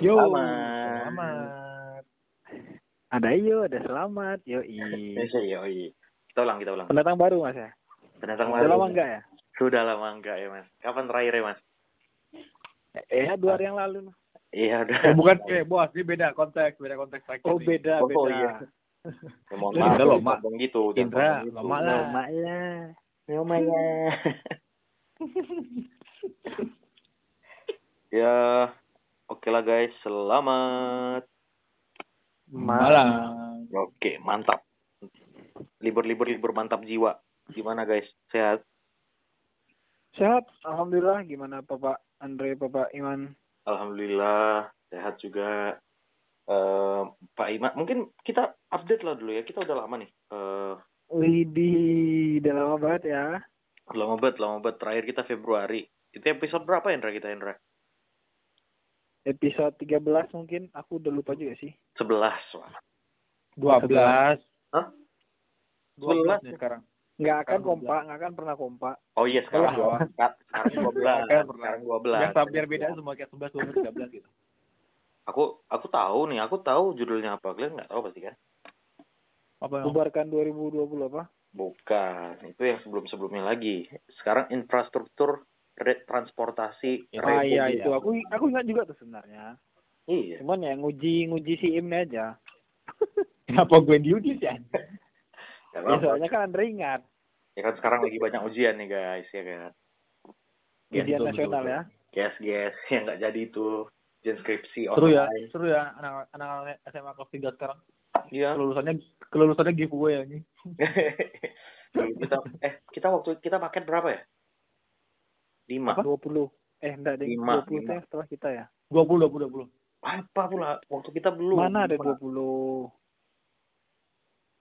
Yo. Selamat. Selamat. Ada yo, ada selamat. Yo, Iya, iya, iya. Kita ulang, kita ulang. Pendatang baru mas ya? Pendatang Udah baru. lama enggak ya? Sudah lama enggak ya, Mas. Kapan terakhir ya, Mas? Eh, ya, dua hari yang lalu. Mas. Iya, udah. Oh, bukan eh bos, ini beda konteks, beda konteks terakhir Oh nih. beda, Oh, beda. iya. Ya, mohon maaf, kita lama. gitu. Indra, gitu. lama lah. Lama ya. Lama ya. ya, oke lah guys. Selamat. Malam. Oke, mantap. Libur-libur libur mantap jiwa. Gimana guys? Sehat? Sehat, alhamdulillah. Gimana Bapak Andre, Bapak Iman? Alhamdulillah sehat juga. Eh, Pak Iman, mungkin kita update lah dulu ya. Kita udah lama nih. Eh, Widih, udah lama banget ya. lama banget, lama banget. Terakhir kita Februari. Itu episode berapa Indra kita Indra? Episode 13 mungkin, aku udah lupa juga sih. 11. Wah. Dua belas. Hah? Dua belas 12 nih sekarang. Nggak akan kompak, nggak akan pernah kompak. Oh iya sekarang dua sekarang 12. Sekarang pernah. Sekarang 12. Yang biar beda semua kayak sebelas, dua belas, tiga belas gitu. Aku aku tahu nih, aku tahu judulnya apa. Kalian nggak tahu pasti kan? Apa yang? Bubarkan 2020 apa? Bukan, itu yang sebelum-sebelumnya lagi. Sekarang infrastruktur transportasi Ya, Ah iya Republik. itu, aku aku ingat juga tuh sebenarnya. Iya. Cuman ya nguji nguji si Imnya aja. Kenapa gue diuji sih? Ya, soalnya kan Andre ingat Ya kan sekarang lagi banyak ujian nih guys, ya kan. Iya, ujian betul, nasional ya. Guys, guys, yang nggak jadi itu ujian skripsi Seru ya, seru ya anak anak SMA kelas tiga sekarang. Iya. Kelulusannya kelulusannya giveaway ini. Dulu kita eh kita waktu kita paket berapa ya? Lima. 20. Eh enggak deh, Lima, 20 lima. teh setelah kita ya. Dua puluh, dua puluh, dua puluh. Apa pula? Waktu kita belum. Mana ada Lima. 20?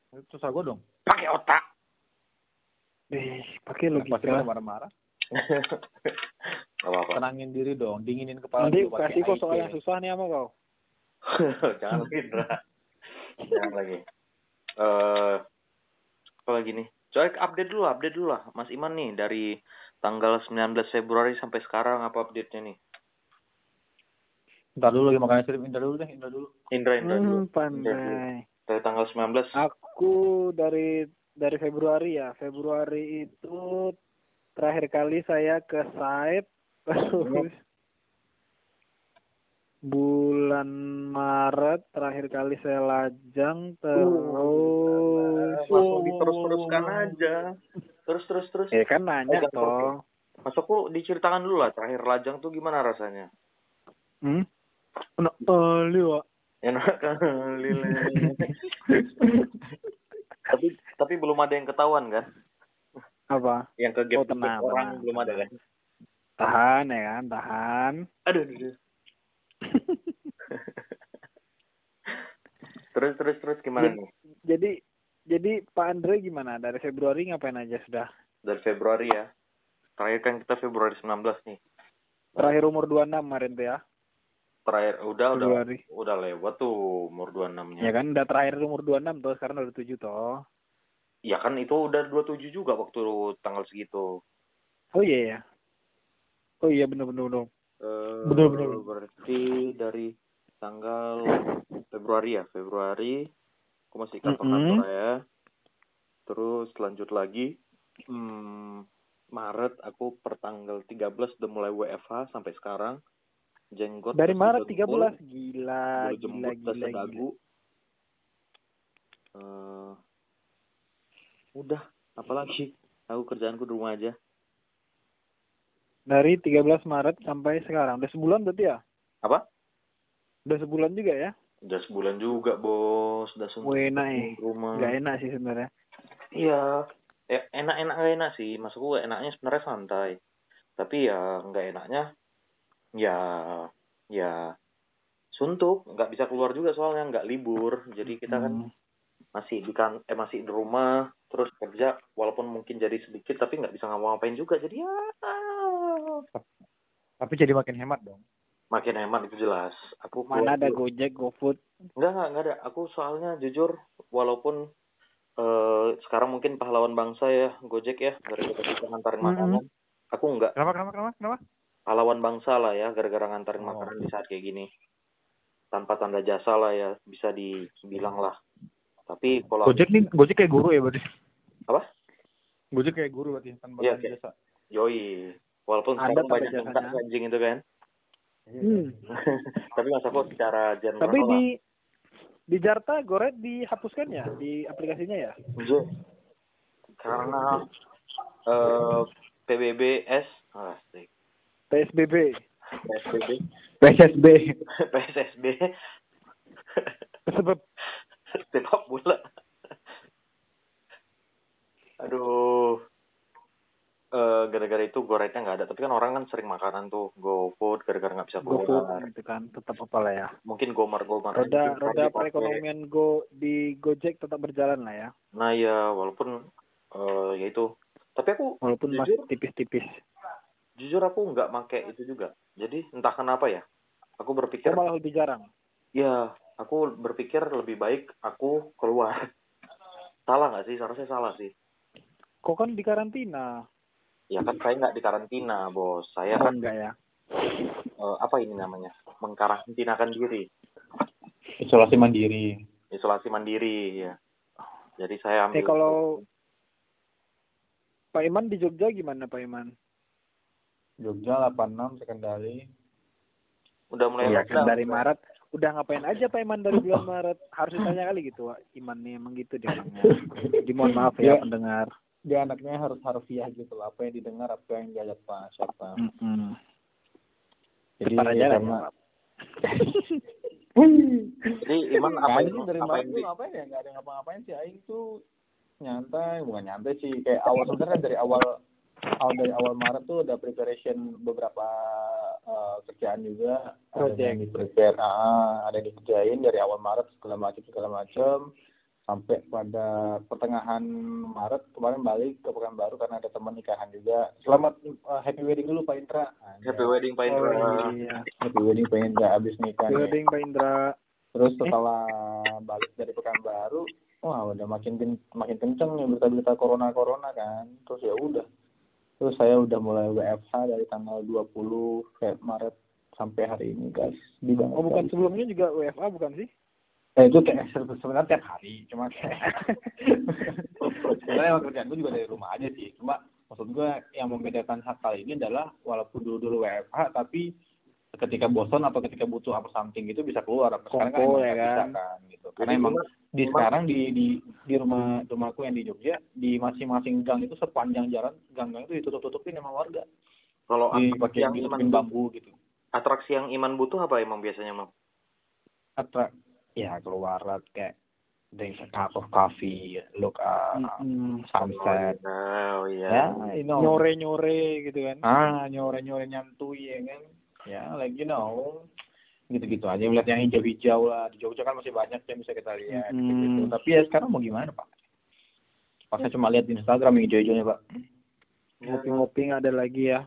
Itu susah gue dong. Pakai otak. Eh, pakai Pasti pada logika. marah-marah. Gak apa-apa. Tenangin diri dong, dinginin kepala. Nanti dulu kasih kok soal yang susah nih sama kau. Jangan lagi, Indra. Jangan lagi. Eh, apa lagi nih? Coba update dulu, update dulu lah. Mas Iman nih dari tanggal 19 Februari sampai sekarang apa update-nya nih? Ntar dulu lagi makan es krim, Indra dulu deh, Indra dulu. Indra, Indra dulu. Hmm, pandai. Dari tanggal 19 Aku dari dari Februari ya. Februari itu terakhir kali saya ke site terus bulan Maret terakhir kali saya lajang terus langsung diterus-teruskan aja. Terus terus terus. ya kan nanya Oke, toh Mas aku diceritakan dulu lah terakhir lajang tuh gimana rasanya? hmm Enak kali Wak. Enak kali tapi tapi belum ada yang ketahuan kan? apa Yang ke Oh, tenang, orang tenang, belum ada kan? tahan ya kan tahan Aduh, aduh, aduh. terus terus terus gimana Jadi- nih? jadi jadi Pak Andre gimana dari Februari ngapain aja sudah Dari Februari ya. Terakhir kan kita Februari 19 nih. terakhir umur 26 kemarin tuh ya Terakhir udah udah Februari udah lewat tuh umur 26-nya. ya kan udah terakhir umur 26 tuh sekarang udah 7 toh Ya kan itu udah 27 juga waktu tanggal segitu. oh iya ya oh iya bener bener Eh, Bener, bener. Berarti dari tanggal Februari ya, Februari. Aku masih kantor Mm-mm. kantor ya. Terus lanjut lagi. Hmm, Maret aku per tanggal 13 udah mulai WFH sampai sekarang. Jenggot dari Maret jempol, 13 gila bulu gila jembut gila, gila. dagu. Eh, udah, apalagi? Aku kerjaanku di rumah aja. dari 13 Maret sampai sekarang udah sebulan berarti ya Apa? udah sebulan juga ya Udah sebulan juga, Bos. Udah suntuk enak ya. rumah. nggak enak sih sebenarnya Iya, ya, enak-enak gak enak sih. Maksudku enaknya sebenarnya santai. Tapi ya nggak enaknya, ya ya suntuk, nggak bisa keluar juga soalnya nggak libur. Jadi kita kan Hmm. masih di kan eh masih di rumah terus kerja walaupun mungkin jadi sedikit tapi nggak bisa ngapa-ngapain juga. Jadi ya Tapi jadi makin hemat dong. Makin hemat itu jelas. Aku mana ada Gojek GoFood Enggak, enggak, enggak ada. Aku soalnya jujur, walaupun eh, sekarang mungkin pahlawan bangsa ya, Gojek ya, gara-gara bisa ngantarin Mhm. makanan. Aku enggak. Kenapa, kenapa, kenapa, kenapa? Pahlawan bangsa lah ya, gara-gara ngantarin Oh. makanan di saat kayak gini. tanpa tanda jasa lah ya bisa dibilang lah tapi kalau Gojek nih, Gojek kayak guru ya berarti. apa Gojek kayak guru berarti tanpa Iya, tanda kayak- jasa. yoi walaupun Ada sekarang banyak yang minta anjing itu kan Hmm. tapi mas aku secara general Tapi di di Jarta Goret dihapuskan ya di aplikasinya ya? Iya. karena eh PBBS asik PSBB. PSBB PSSB. PSSB Sebab sepak bola aduh eh gara-gara itu goretnya nggak ada tapi kan orang kan sering makanan tuh GoFood gara-gara nggak bisa keluar gitu kan tetap apa lah ya. mungkin Gomar Gomar Roda aja roda perekonomian Go di Gojek tetap berjalan lah ya. nah ya walaupun eh ya itu tapi aku Walaupun Jujur? masih tipis-tipis. jujur aku nggak make itu juga jadi entah kenapa ya aku berpikir Saya malah lebih jarang. ya aku berpikir lebih baik aku keluar salah nggak sih seharusnya salah sih Kok kan di karantina? Ya kan saya nggak di karantina bos saya Oh, kan enggak ya. eh, apa ini namanya mengkarantinakan diri Isolasi mandiri. isolasi mandiri ya jadi saya ambil Eh kalau Pak Iman di Jogja gimana Pak Iman? Jogja 86 sekendari. udah mulai lockdown. dari Maret udah ngapain aja Pak Iman dari bulan Maret? Harus ditanya kali gitu, Pak. Iman nih emang gitu dia orangnya. Jadi mohon maaf ya Ya. pendengar. Dia anaknya harus harfiah gitu loh. Apa yang didengar, apa yang diajak Pak siapa. Mm-mm. Jadi Cepat aja lah karena ya, Pak. jadi Iman apa ini dari apa di ngapain ya? Nggak ada ngapa-ngapain sih. Aing tuh nyantai, bukan nyantai sih. Kayak awal sebenarnya dari awal awal dari awal Maret tuh udah preparation beberapa eh, kerjaan juga. Ada Project. yang di prepare, ah, ada yang dikerjain dari awal Maret segala macam segala macam sampai pada pertengahan Maret kemarin balik ke Pekanbaru karena ada teman nikahan juga. Selamat eh, happy wedding dulu Pak Indra. happy wedding Pak Oh, Indra iya. Happy wedding Pak Indra abis nikah. nih. Building Pak Indra. Terus setelah balik dari Pekanbaru, wah udah makin makin kenceng nih berita-berita corona corona kan. Terus ya udah. Terus saya udah mulai WFH dari tanggal 20 Feb- Maret sampai hari ini guys. Di. Oh bukan sebelumnya juga WFA bukan sih? Itu kayak se- sebenarnya tiap hari, cuma kayak sebenarnya emang kerjaan gue juga dari rumah aja sih. Cuma maksud gue yang membedakan hal kali ini adalah walaupun dulu dulu WFH tapi ketika bosan atau ketika butuh apa something itu bisa keluar. Apa sekarang kan emang ya nggak bisa kan? kan gitu. Karena Jadi emang di sekarang di di di rumah rumahku yang di Jogja di masing-masing gang itu sepanjang jalan gang-gang itu ditutup-tutupin sama warga. kalau atraksi Dipakai yang Iman bambu gitu. atraksi yang Iman butuh apa emang biasanya Mam? Atra ya keluar lah kayak drink a cup of coffee, look uh, Mm-mm. sunset. oh Ya, iya you know. Nyore-nyore gitu kan. Ah, nyore-nyore nyantui ya kan. Ya, like you know. Gitu-gitu aja melihat yang hijau-hijau lah. Di Jogja kan masih banyak yang bisa kita lihat Mm. gitu. Tapi ya sekarang mau gimana, Pak? Pas saya cuma lihat di Instagram yang hijau-hijaunya, Pak. Ngopi-ngopi nggak ada lagi ya.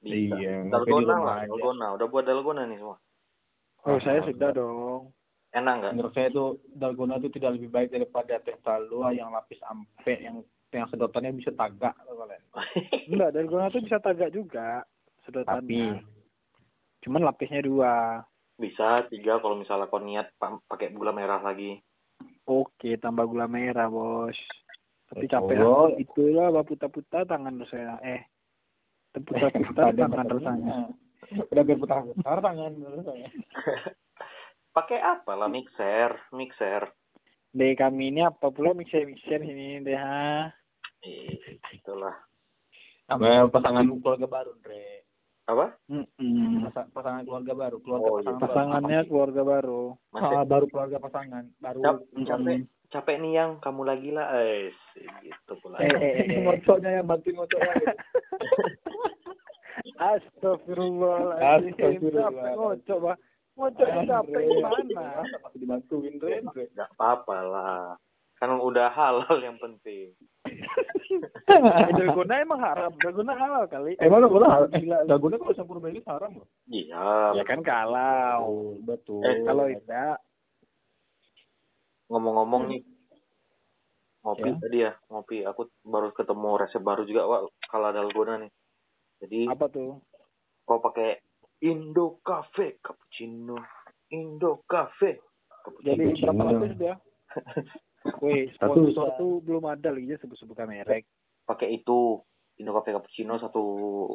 Bisa. Iya, dalgona lah dalgona udah buat dalgona nih semua Oh Ah, saya ah, sudah dong. Enak nggak Menurut saya itu dalgona itu tidak lebih baik daripada teh talua yang lapis ampe yang yang sedotannya bisa tagak loh kalian. Enggak, dalgona tuh bisa tagak juga sedotannya. Tapi Cuman lapisnya dua. bisa tiga kalau misalnya kau niat pa- pakai gula merah lagi Oke, tambah gula merah, Bos. Tapi capek ah. itulah baputa-puta tangan saya. Eh, putar-putar ada tangan rasanya. Udah berputar-putar tangan rasanya. Pakai apa lah mixer mixer Deh kami ini apa pula mixer-mixer ini deh ha. Eh, itulah Sama pasangan keluarga baru, Andre. apa Mm-mm. Pasa- pasangan keluarga baru, keluarga Oh, iya. pasangan baru. Pasangannya keluarga baru. masih Ah, baru keluarga pasangan, baru Cap- capek capek nih yang kamu lagi lah eh gitu pula Eh, eh, eh. ngocoknya yang bantuin ngocoknya. Astagfirullahaladzim. Astagfirullah. Capek ngocok, Bah. Ngocok Ah, capek gimana? Masih dibantuin, nggak apa-apa lah kan udah halal yang penting Dalgona emang haram. Dalgona halal kali. Emang lo halal? Eh, dalgona kalau campur melis haram loh. iya Ya kan kalau. betul. Eh, Kalau tidak, ngomong-ngomong nih ngopi Ya. tadi ya ngopi aku baru ketemu resep baru juga wah kalau dalgona nih jadi apa tuh? kau pakai Indo Cafe cappuccino Indo Cafe. Jadi Cappuccino. berapa lapis dia? Wih, Satu sponsor bisa. tuh belum ada lagi ya sebut-sebutkan merek. Pakai itu Indo Cafe cappuccino satu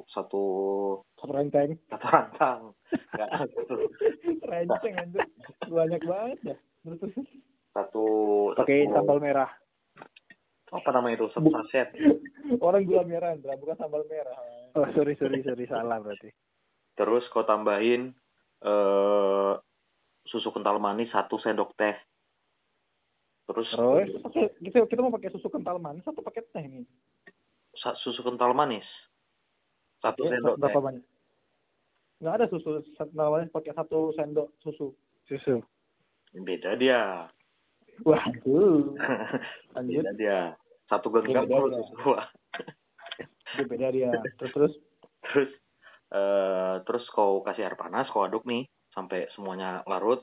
satu Satu renteng. satu rantang. Enggak satu Renceng anjir. Banyak banget ya. Terus satu Pakai satu- sambal merah. apa namanya itu satu saset. Orang gula merah, Andra, bukan sambal merah. Oh, sorry, sorry, sorry. Salah berarti. Terus kau tambahin eh susu kental manis satu sendok teh. Terus Terus? Oke, kita kita mau pakai susu kental manis atau pakai teh nih? sa- susu kental manis satu Ya, sendok teh. berapa banyak? Nggak ada susu kental manis pakai satu sendok susu. Susu. Beda dia. Waduh. Lanjut. Beda dia. Satu genggam Beda. Dia beda dia. Terus terus. terus eh terus kau kasih air panas kau aduk nih sampai semuanya larut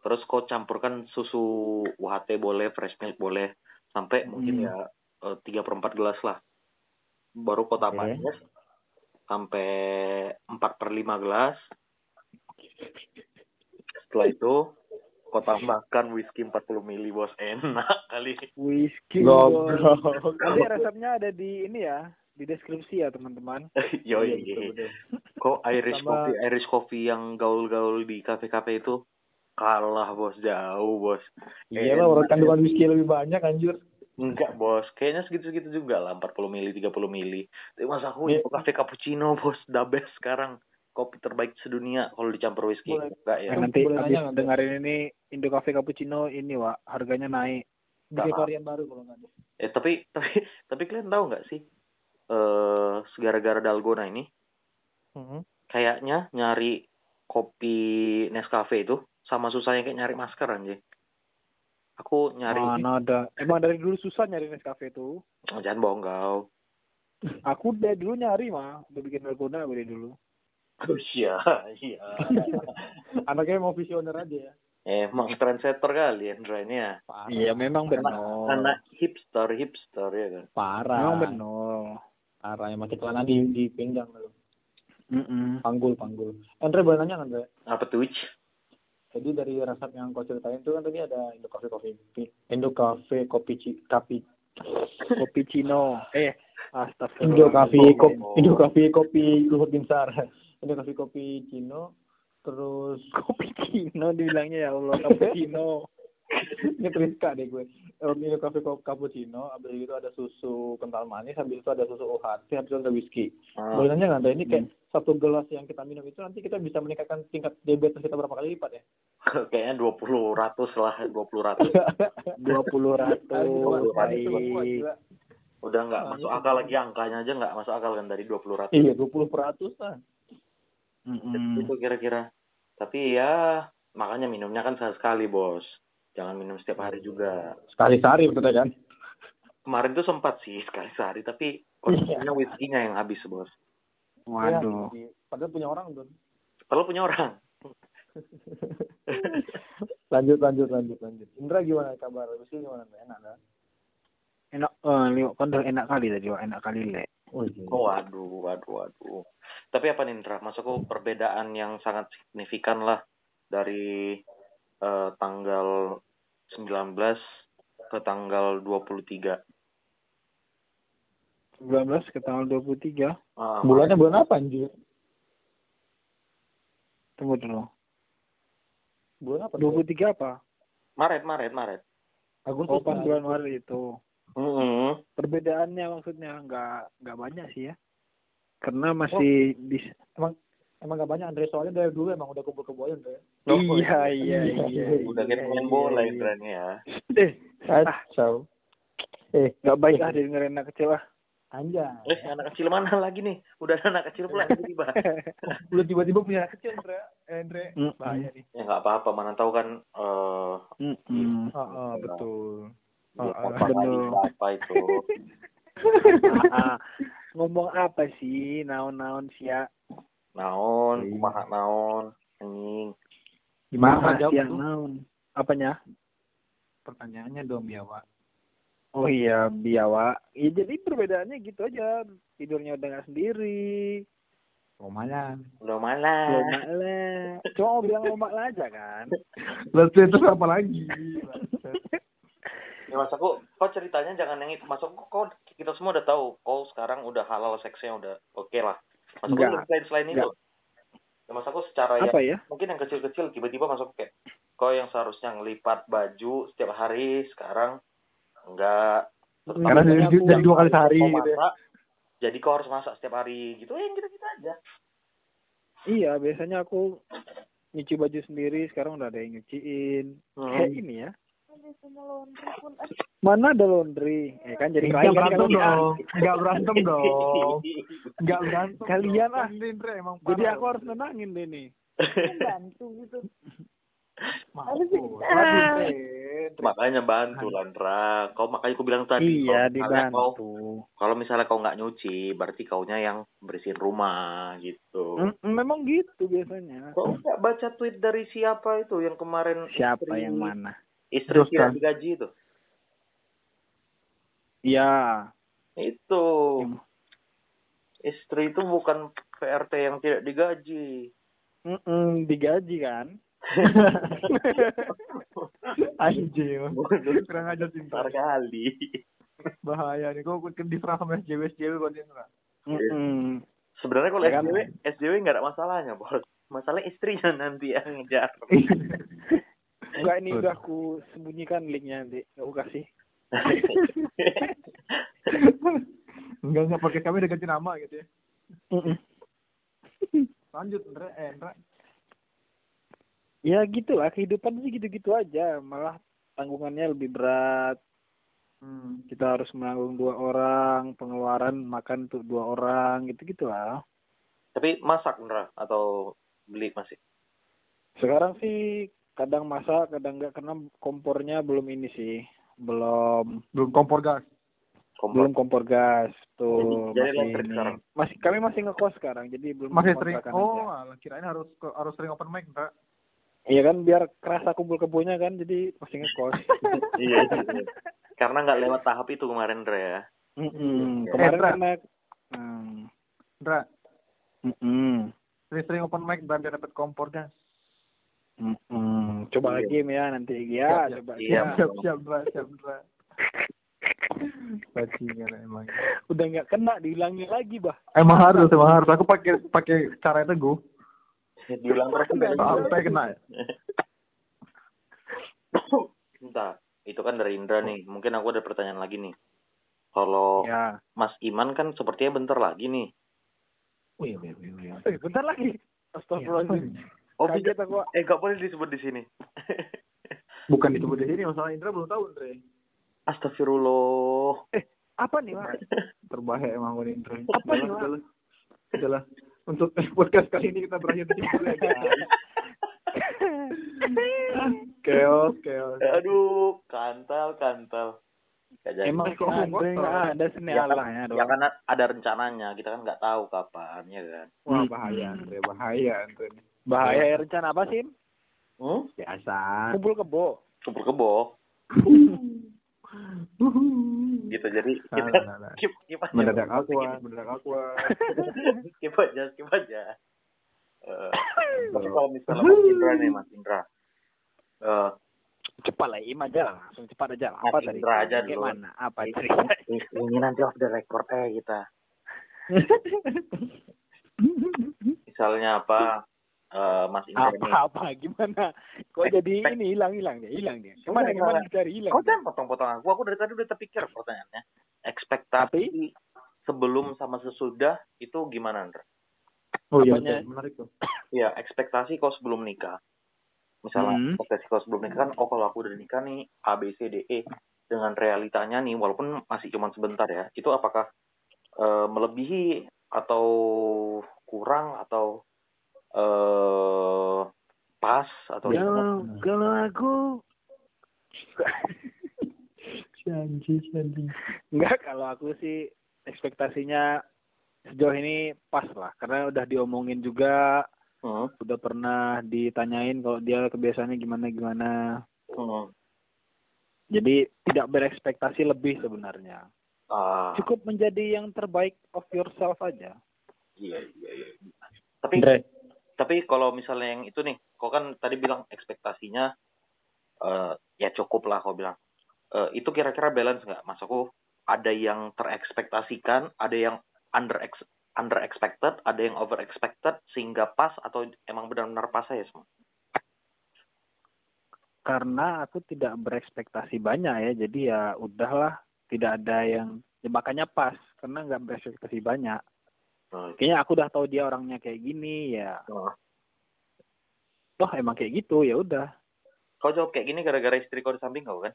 terus kau campurkan susu UHT boleh fresh milk boleh sampai mungkin Hmm. ya eh, tiga per empat gelas lah baru kau tambahin sampai empat per lima gelas setelah itu kau tambahkan whisky 40 mili bos enak kali Whisky. Goblok. Nanti resepnya ada di ini ya, di deskripsi ya teman-teman. yo Iya, betul, betul. kok Irish Sama- coffee Irish coffee yang gaul-gaul di kafe-kafe itu? Kalah bos. Jauh bos. Iya lah, orang kandungan whisky lebih banyak anjir. enggak bos. Kayaknya segitu-segitu juga lah. 40 mili 30 mili. Tapi masa aku Iya. itu kafe cappuccino bos? The best sekarang. Kopi terbaik sedunia kalau dicampur whisky. Boleh. enggak ya. Nah, nanti boleh habis nanya nggak, dengerin ini Indo Cafe Cappuccino ini Wak, harganya naik. Bikin varian baru kalau nggak ada. eh tapi tapi tapi kalian tahu nggak sih eh segara-gara dalgona ini Mhm. kayaknya nyari kopi Nescafe itu sama susahnya kayak nyari masker anjing aku nyari Mana ada. Emang dari dulu susah nyari Nescafe tuh. Oh, jangan bohong kau Aku dari dulu nyari mah, udah bikin dalgona dari dulu. Oh, iya iya Anaknya mau visioner aja ya. emang trendsetter kali Hendra ini ya. Iya, memang anak, benar. anak hipster hipster ya kan Parah. Memang benar. Parah yang pakai celana di di pinggang lu. Mm-mm. Panggul panggul. Andre boleh nanya Andre? apa tuh? Jadi dari resep yang kau ceritain itu kan tadi ada Indo Cafe Coffee Indo Cafe Kopi Ci- Kapi Kopi Cino. Eh, astagfirullah. Indo Cafe Kopi. Indo Cafe Kopi Luhut Binsar Indo Cafe Kopi Cino terus Kopi Cino dibilangnya ya Allah, cappuccino. ini Triska deh gue. Eh, Indo Cafe Ko- Cappuccino habis itu ada susu kental manis habis itu ada susu UHT habis itu ada whisky. Ah, boleh nanya nggak ini kayak satu gelas yang kita minum itu nanti kita bisa meningkatkan tingkat diabetes kita berapa kali lipat ya? Kayaknya 20 ratus lah 20 ratus. 20 Ayo, ratus. coba, coba, Baik. gila. udah nggak Ah, masuk akal lagi angkanya aja nggak masuk akal kan dari 20 ratus. Iya 20 peratus lah Mm-mm. itu kira-kira. Tapi ya makanya minumnya kan sekali bos jangan minum setiap hari juga. Sekali sehari betul kan? Kemarin tuh sempat sih sekali sehari tapi kondisinya whisky-nya yang habis bos? Waduh. Ya, padahal punya orang tuh kalau punya orang. Lanjut lanjut lanjut lanjut. Indra gimana kabar? Whisky gimana? Enak kan? Enak, eh, kan udah enak kali tadi, enak kali le. oh, iya. Oh, waduh, waduh, waduh. Tapi apa nih, Indra? Maksudku perbedaan yang sangat signifikan lah dari eh, tanggal 19 ke tanggal 23. 19 ke tanggal 23. Ah, bulannya bulan apa anjir Tunggu dulu. bulan apa 23 apa? Maret, Maret, Maret. Agustus Oh, pas bulan Maret itu. Mm-mm. Perbedaannya maksudnya nggak nggak banyak sih ya. Karena masih bisa. emang emang gak banyak Andre soalnya dari dulu emang udah kumpul kebo Andre Loh, iya, iya, iya, iya. Udah kayak iya, pemain iya, bola, iya. Indra nih ya. Eh, kacau eh nggak baik ah dengerin anak kecil ah. anjay Eh, anak kecil mana lagi nih? Udah ada anak kecil pula tiba-tiba. udah tiba-tiba punya anak kecil Andre eh, Andre Mm-mm. bahaya nih ya nggak apa-apa, mana tahu kan eh oh, oh, betul Oh, oh, apa itu. Ah, ah. Ngomong apa sih naon-naon sih ya? Naon, Iya. kumaha naon, anjing. gimana jawab yang tuh naon? Apanya? pertanyaannya dong biawa Oh iya, biawa. Ya, jadi perbedaannya gitu aja. Tidurnya udah nggak sendiri. malah. Lomak lah. Cuma mau bilang lomak lah aja kan. lalu itu apa lagi Ya mas aku, kau ceritanya jangan yang itu. Mas aku, kau kita semua udah tahu. Kau sekarang udah halal seksnya udah oke lah. Mas aku selain selain itu. Ya, mas aku secara yang Apa ya? mungkin yang kecil-kecil tiba-tiba masuk kayak kau yang seharusnya ngelipat baju setiap hari sekarang enggak. Karena jadi, aku- jadi dua kali sehari gitu ya. masak, jadi kau harus masak setiap hari gitu. Eh gitu-gitu aja. Iya, biasanya aku nyuci baju sendiri, sekarang udah ada yang nyuciin. Hmm. Kayak ini ya. Mana ada laundry? Eh kan jadi kalian berantem kalian. dong. Enggak berantem dong. Enggak berantem. Kalian ah. Ini, Indra, emang Jadi aku harus nenangin deh nih. bantu gitu Mampu. Ah. Makanya bantu Landra. Kau makanya aku bilang tadi. Iya, kalau misalnya kau dibantu. kalau misalnya kau nggak nyuci, berarti kaunya yang bersihin rumah gitu. Mm, Memang gitu biasanya. Kau nggak baca tweet dari siapa itu yang kemarin Siapa istri- yang mana? Istri Joska. tidak digaji itu. Iya. Itu. Istri itu bukan PRT yang tidak digaji. Mm-mm, digaji kan? Anjir. Kurang ajar cinta. kali. Bahaya nih. Kok kan diserang sama SJW SJW kok dia Indra. Mm-mm. Sebenarnya kalau Ya kan? SJW, SJW nggak ada masalahnya, bos. Masalah istrinya nanti yang ngejar. Enggak ini udah aku sembunyikan linknya nanti. Aku kasih. Enggak enggak pakai kami udah ganti nama gitu ya. Lanjut Indra. Eh Indra. Ya gitulah kehidupan sih gitu-gitu aja. Malah tanggungannya lebih berat. Hmm. Kita harus menanggung dua orang, pengeluaran makan untuk dua orang, gitu-gitu lah. Tapi masak Indra atau beli masih? Sekarang sih kadang masak, kadang enggak karena kompornya belum ini sih. Belum Belum kompor gas. Kompor. belum kompor gas tuh Jadi masih listrik ini. sekarang? masih kami masih ngekos sekarang jadi belum Masih sering. Oh, aja. kirain harus harus sering open mic, Indra. iya kan biar kerasa kumpul kebunnya kan jadi masih ngekos iya, iya. Karena nggak lewat tahap itu kemarin, ya. Mm-mm. Ya. kemarin Indra. karena hmm. Indra, Mm-mm. sering-sering open mic biar dapat kompor gas. Mm-mm. Coba Iya. lagi ya nanti ya Siap, siap. coba Iya, ya. Siap, siap, Indra, siap, Indra. Bajingan emang. udah nggak kena diulangi lagi bah Emang harus, emang harus. Aku pakai pakai cara itu gue. Diulang terus Sampai kena. ya. Entah. Itu kan dari Indra nih. Mungkin aku ada pertanyaan lagi nih. Kalau ya Mas Iman kan sepertinya bentar lagi nih. Oh iya, iya, iya, iya. eh, bentar lagi Astagfirullahaladzim Oh, kaget aku eh gak boleh disebut di sini. Bukan disebut di sini, masalah Indra belum tahu, Indra. Astagfirullah. apa nih Wak? Terbahaya emang gue Indra. Apa nih, Wak? Udahlah. Udahlah. Untuk podcast kali ini kita berakhir di sini ya. Chaos, chaos. Aduh, kantal, kantal. Gak jadi. emang kok nggak ada seni ya, kan, ya doang karena ada rencananya, kita kan nggak tahu kapan, ya kan. Wah, bahaya, Andre. Bahaya, Andre. Bahaya ya, rencana apa sih Hmm? Biasa. kumpul kebo Kumpul kebo. Gitu, jadi kita nah, nah. skip, skip aja. Mendadak aqua, mendadak aqua. skip aja, skip aja. Eh, tapi kalau misalnya Mas Indra nih, Mas Indra. Eh, cepat lah im aja lah langsung cepat aja lah apa tadi Indra aja dulu. gimana apa Ini- cerita ini nanti off the record eh kita. Misalnya apa? Eh, Mas Indra apa nih. apa gimana kok jadi ini hilang hilang dia hilang dia gimana gimana dicari hilang Kau dia? jangan potong-potong aku. Aku dari tadi udah terpikir pertanyaannya. Ekspektasi sebelum sama sesudah itu gimana, Andra? Oh iya, Apanya? betul. menarik tuh. Ya, ekspektasi kau sebelum nikah. Misalnya Hmm. ekspektasi kau sebelum nikah kan, oh kalau aku udah nikah nih A B C D E dengan realitanya nih, walaupun masih cuma sebentar ya, itu apakah eh, melebihi atau kurang atau eh pas atau Ya, gimana? kalau aku Janji, janji. enggak kalau aku sih ekspektasinya sejauh ini pas lah karena udah diomongin juga Hmm, udah pernah ditanyain kalau dia kebiasaannya gimana gimana hmm. jadi tidak berekspektasi lebih sebenarnya Ah, cukup menjadi yang terbaik of yourself aja iya, iya, iya. Tapi Andre tapi kalau misalnya yang itu nih, kau kan tadi bilang ekspektasinya eh ya cukup lah kau bilang. Eh, itu kira-kira balance nggak? Mas ada yang terekspektasikan, ada yang under ex, under expected, ada yang over expected sehingga pas atau emang benar-benar pas ya semua? karena aku tidak berekspektasi banyak ya jadi ya udahlah tidak ada yang ya makanya pas karena nggak berekspektasi banyak Oh, kayaknya aku udah tahu dia orangnya kayak gini ya oh. toh emang kayak gitu ya udah Kau jawab kayak gini gara-gara istri kau di samping kau kan?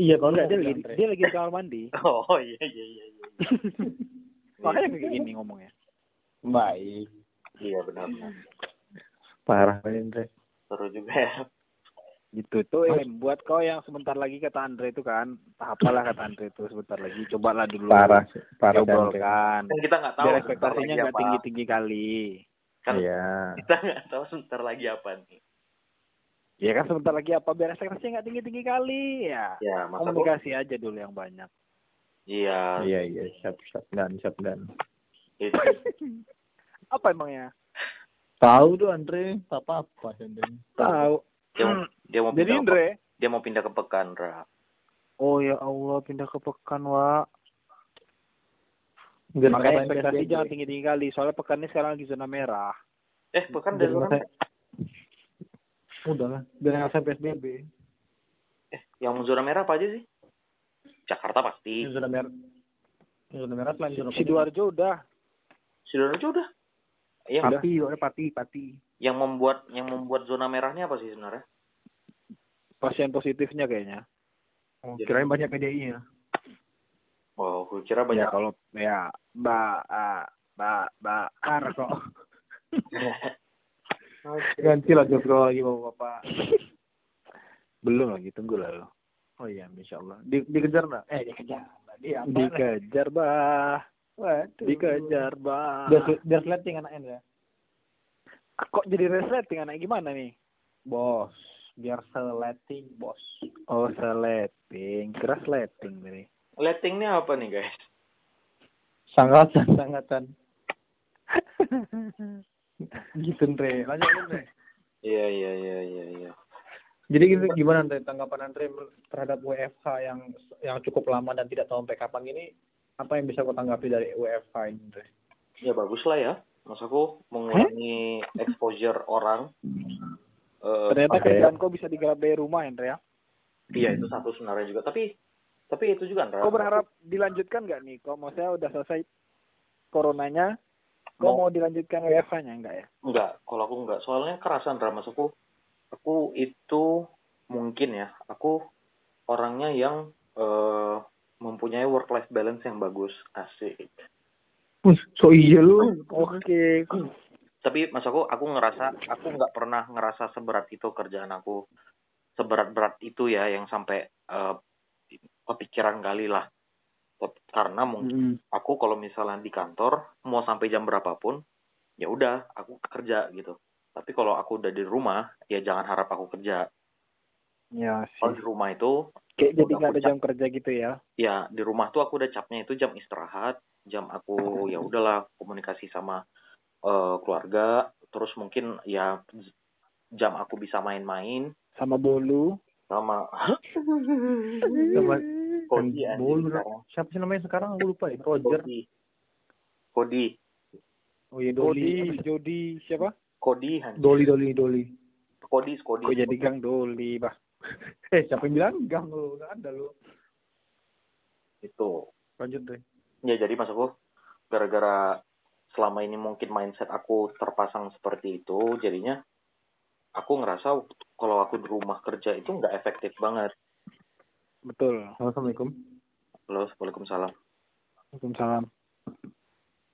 iya kalau enggak dia nggak lagi dia lagi di kamar mandi Oh iya iya iya iya. makanya kayak gini ngomongnya baik Iya benar-benar. parah Andre Seru juga ya. Gitu. Tuh Em. buat kau yang sebentar lagi kata Andre itu kan. Apalah kata Andre itu sebentar lagi. Cobalah dulu. Parah parah Kan. Kita nggak tahu biar ekspektasinya nggak tinggi tinggi kali. Kan iya. kita nggak tahu sebentar lagi apa nih. ya kan sebentar lagi apa. Biar ekspektasinya nggak tinggi tinggi kali. Ya Ya, masa aku, komunikasi aja dulu yang banyak. Iya, iya iya. Siap siap. Dan siap dan. Itu. apa emangnya? Tahu tuh Andre. Apa apa Andre. Tahu Dia mau, jadi pindah Andre ke, dia mau pindah ke Pekan, Ra. oh ya Allah pindah ke pekan wa Biar makanya ekspektasi jangan tinggi tinggi kali soalnya pekan ini sekarang lagi zona merah Eh, Pekan dari mana? udah lah biar ngerasain PSBB Eh, yang zona merah apa aja sih? Jakarta pasti. Ini zona merah Ini zona merah selain zona sidoarjo udah Sidoarjo udah. Yang pati pati pati yang membuat yang membuat zona merahnya apa sih sebenarnya? Pasien positifnya kayaknya. Oh, kirain banyak PDI nya Wow, kira ya banyak. kalau ya mbak ah, mbak mbak ar kok. Ganti lah Jogro lagi bapak bapak. Belum lagi tunggu lah lo oh iya insya Allah. Di, dikejar nggak? Eh dikejar dia apa? Dikejar bah Waduh. dikejar bah biar biar sleting anaknya ya? Kok jadi resleting anak? Gimana nih? Bos biar seleting bos. Oh seleting keras sleting nih Letting ini apa nih, guys? sangatan sangatan gitu Andre. Lanjut Andre. Iya, iya, iya, iya, iya. jadi gitu gimana Andre tanggapan Andre terhadap WFH yang yang cukup lama dan tidak tahu sampai kapan ini? Apa yang bisa kau tanggapi dari WFH ini Andre? Ya bagus lah ya. Mas aku mengurangi exposure orang. Eh, ternyata Oke. kerjaan kok bisa digarap dari rumah Hendra ya iya itu satu sebenarnya juga. Tapi tapi itu juga Andra. kau berharap dilanjutkan nggak nih kok mau saya udah selesai coronanya kau Mau. mau dilanjutkan WFH-nya enggak ya Enggak, kalau aku enggak. Soalnya kerasan Andra, Mas aku. Aku itu mungkin ya, aku orangnya yang eh mempunyai work life balance yang bagus. Asik. so iya lu oke tapi mas aku aku ngerasa aku nggak pernah ngerasa seberat itu kerjaan aku. Seberat berat itu ya yang sampai eh, kepikiran kali lah. Karena mungkin aku kalau misalnya di kantor mau sampai jam berapapun ya udah aku kerja gitu. Tapi kalau aku udah di rumah ya jangan harap aku kerja. Ya kalau sih. di rumah itu kayak jadi nggak ada puncak. jam kerja gitu ya? Ya di rumah tuh aku udah capnya itu jam istirahat jam aku ya udahlah komunikasi sama eh, keluarga terus mungkin ya jam aku bisa main-main. Sama bolu. Sama sama Kodi Bolu. sekarang. siapa sih namanya sekarang? Aku lupa ya. Roger. Kodi. Kodi. Oh iya Doli. Jody siapa? Kodi anjing. Doli Doli Doli. Kodi Kodi. Kok jadi gang Doli bah? Eh siapa yang bilang gang? Lu nggak ada lu itu. Lanjut deh. Ya jadi mas aku gara-gara selama ini mungkin mindset aku terpasang seperti itu jadinya aku ngerasa kalau aku di rumah kerja itu nggak efektif banget betul assalamualaikum Halo, Waalaikumsalam. Waalaikumsalam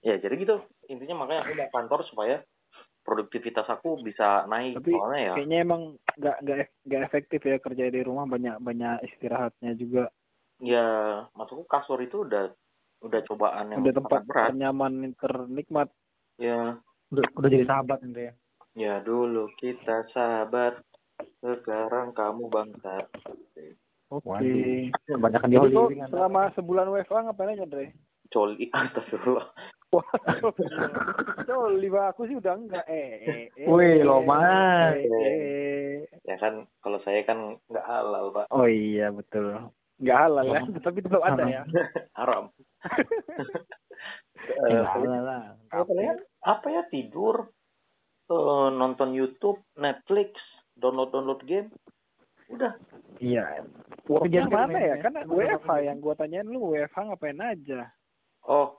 Ya, jadi gitu. Intinya makanya aku mau kantor supaya produktivitas aku bisa naik. Tapi Soalnya ya, kayaknya emang nggak nggak nggak efektif ya kerja di rumah banyak banyak istirahatnya juga ya maksudku kasur itu udah udah cobaan yang udah tempat berat. nyaman ternikmat Ya, udah, udah jadi sahabat Andre ya ya dulu kita sahabat, sekarang kamu bangsa. oke Waduh. kebanyakan di Jadi kok living Anda. selama sebulan WFA ngapain aja Andre Coli, astagfirullah. Wah, no, lima aku sih udah enggak. Eh, eh, eh. Wih, Loman. Eh, eh. Ya kan kalau saya kan nggak halal pak, Oh iya betul. Enggak halal ya, tapi tetap ada ya. haram. Eh, apa ya? Apa ya tidur, eh, nonton YouTube, Netflix, download download game, udah. Iya. Worknya Worknya mana ya? mainnya. Kan WFH yang gua tanyain lu WFH ngapain aja? Oh,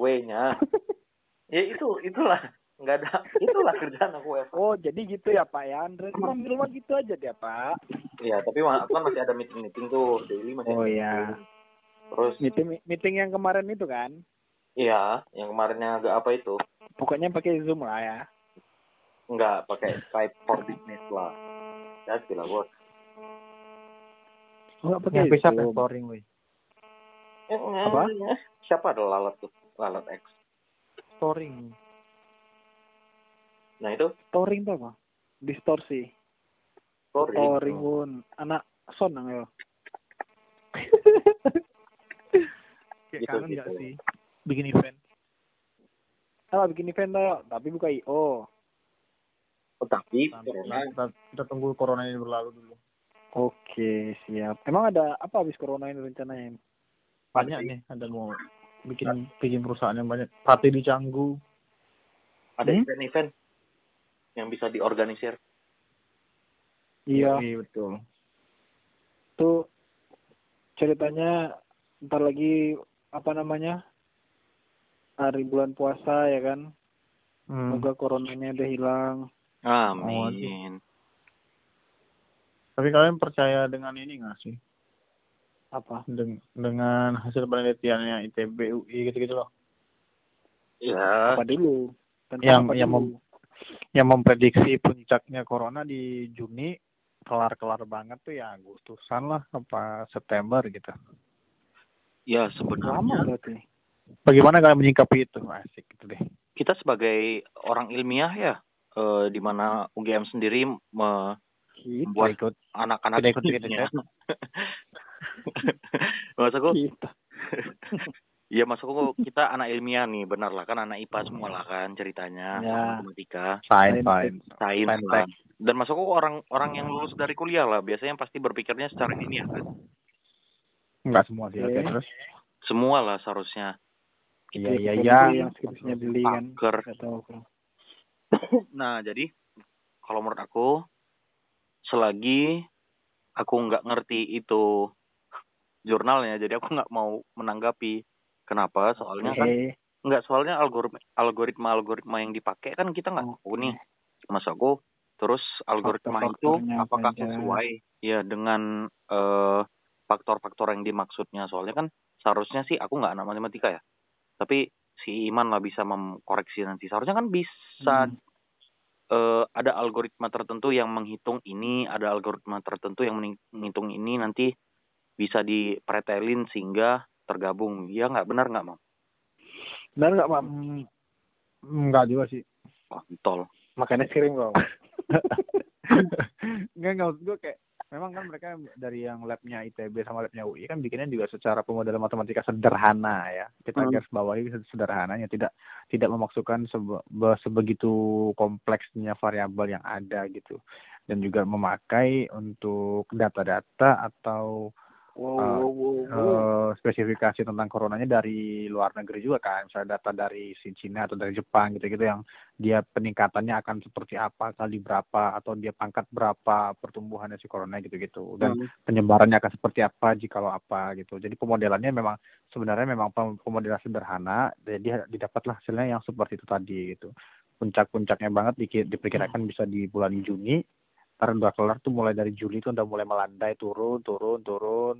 W-nya. ya itu itulah nggak ada itulah kerjaan aku WFH. Oh, jadi gitu ya Pak ya. Andre rumah- di rumah gitu aja dia, Pak. Iya, tapi ma- kan masih ada meeting meeting tuh daily masih. Oh, iya. Terus Meeting meeting yang kemarin itu kan. iya, yang kemarinnya agak apa itu? Pokoknya pakai Zoom lah ya. Nggak pakai Skype for Business lah. Ya, gila bos. Enggak pakai Yang bisa Zoom. exploring, wih. Eh, Apa? Siapa ada lalat tuh? Lalat X. Exploring. Nah itu Touring tuh apa? Distorsi. story. Touring pun anak son nang yo. Kayak Gitu, kangen gitu. nggak sih? Bikin event. Ah, bikin event tuh, tapi buka IO. Oh, tapi corona kita, kita tunggu corona ini berlalu dulu. Oke, siap. Emang ada apa habis corona ini rencananya? Banyak nih, ada mau bikin bikin perusahaan yang banyak. Party di Canggu. ada Hmm? event-event yang bisa diorganisir. Iya, Iya, betul. tuh ceritanya ntar lagi apa namanya hari bulan puasa ya kan Hmm. semoga coronanya udah hilang Amin. Tapi kalian percaya dengan ini nggak sih? apa Deng- dengan hasil penelitiannya ITB, UI gitu-gitu loh. Ya, apa dulu Tentang Yang- apa yang dulu? Yang memprediksi puncaknya corona di Juni kelar-kelar banget tuh ya Agustusan lah apa September gitu. ya lama sebenarnya berarti Bagaimana kalian menyikapi itu? Asik gitu deh. kita sebagai orang ilmiah ya, eh, di mana UGM sendiri me- kita Buat ikut anak-anak Tidak ikut kita, Ya. Maksudku, kita ya maksudku kita anak ilmiah nih, benar lah kan anak IPA semua lah kan ceritanya, Ya. matematika, sains Sains. sains. lah. Dan maksudku orang orang yang lulus dari kuliah lah, biasanya pasti berpikirnya secara ilmiah kan. Enggak semua sih. Oke. Oke, terus Semua lah seharusnya. iya iya iya. yang skripsinya beli kan. Nah, jadi kalau menurut aku selagi aku nggak ngerti itu jurnalnya, jadi aku nggak mau menanggapi. Kenapa? Soalnya kan nggak soalnya algoritma algoritma algoritma yang dipakai kan kita nggak tahu nih. Mas aku terus algoritma itu apakah sesuai ya dengan eh, faktor-faktor yang dimaksudnya. Soalnya kan seharusnya sih aku nggak anak matematika ya, tapi si Iman lah bisa mengkoreksi nanti. Seharusnya kan bisa Hmm. eh, ada algoritma tertentu yang menghitung ini, ada algoritma tertentu yang menghitung ini nanti bisa dipretelin sehingga tergabung. Ya nggak benar nggak mam? benar nggak mam Hmm, enggak juga sih. Kontol. makanya kirim kok Enggak, enggak maksud gue kayak memang kan mereka dari yang labnya ITB sama labnya UI kan bikinnya juga secara pemodelan matematika sederhana ya. Kita Hmm. garis bawahi sederhananya tidak tidak memasukkan sebe- be- sebegitu kompleksnya variabel yang ada gitu. Dan juga memakai untuk data-data atau wow Ah, wow wow, wow. eh, spesifikasi tentang coronanya dari luar negeri juga kan misalnya data dari si Cina atau dari Jepang gitu-gitu yang dia peningkatannya akan seperti apa kali berapa atau dia pangkat berapa pertumbuhannya si corona gitu-gitu. Dan Hmm. penyebarannya akan seperti apa jikalau apa gitu. Jadi pemodelannya memang sebenarnya memang pem- pemodelan sederhana jadi didapatlah hasilnya yang seperti itu tadi gitu. Puncak-puncaknya banget diki- diperkirakan bisa di bulan Juni ntar udah kelar tuh mulai dari Juli tuh udah mulai melandai turun turun turun.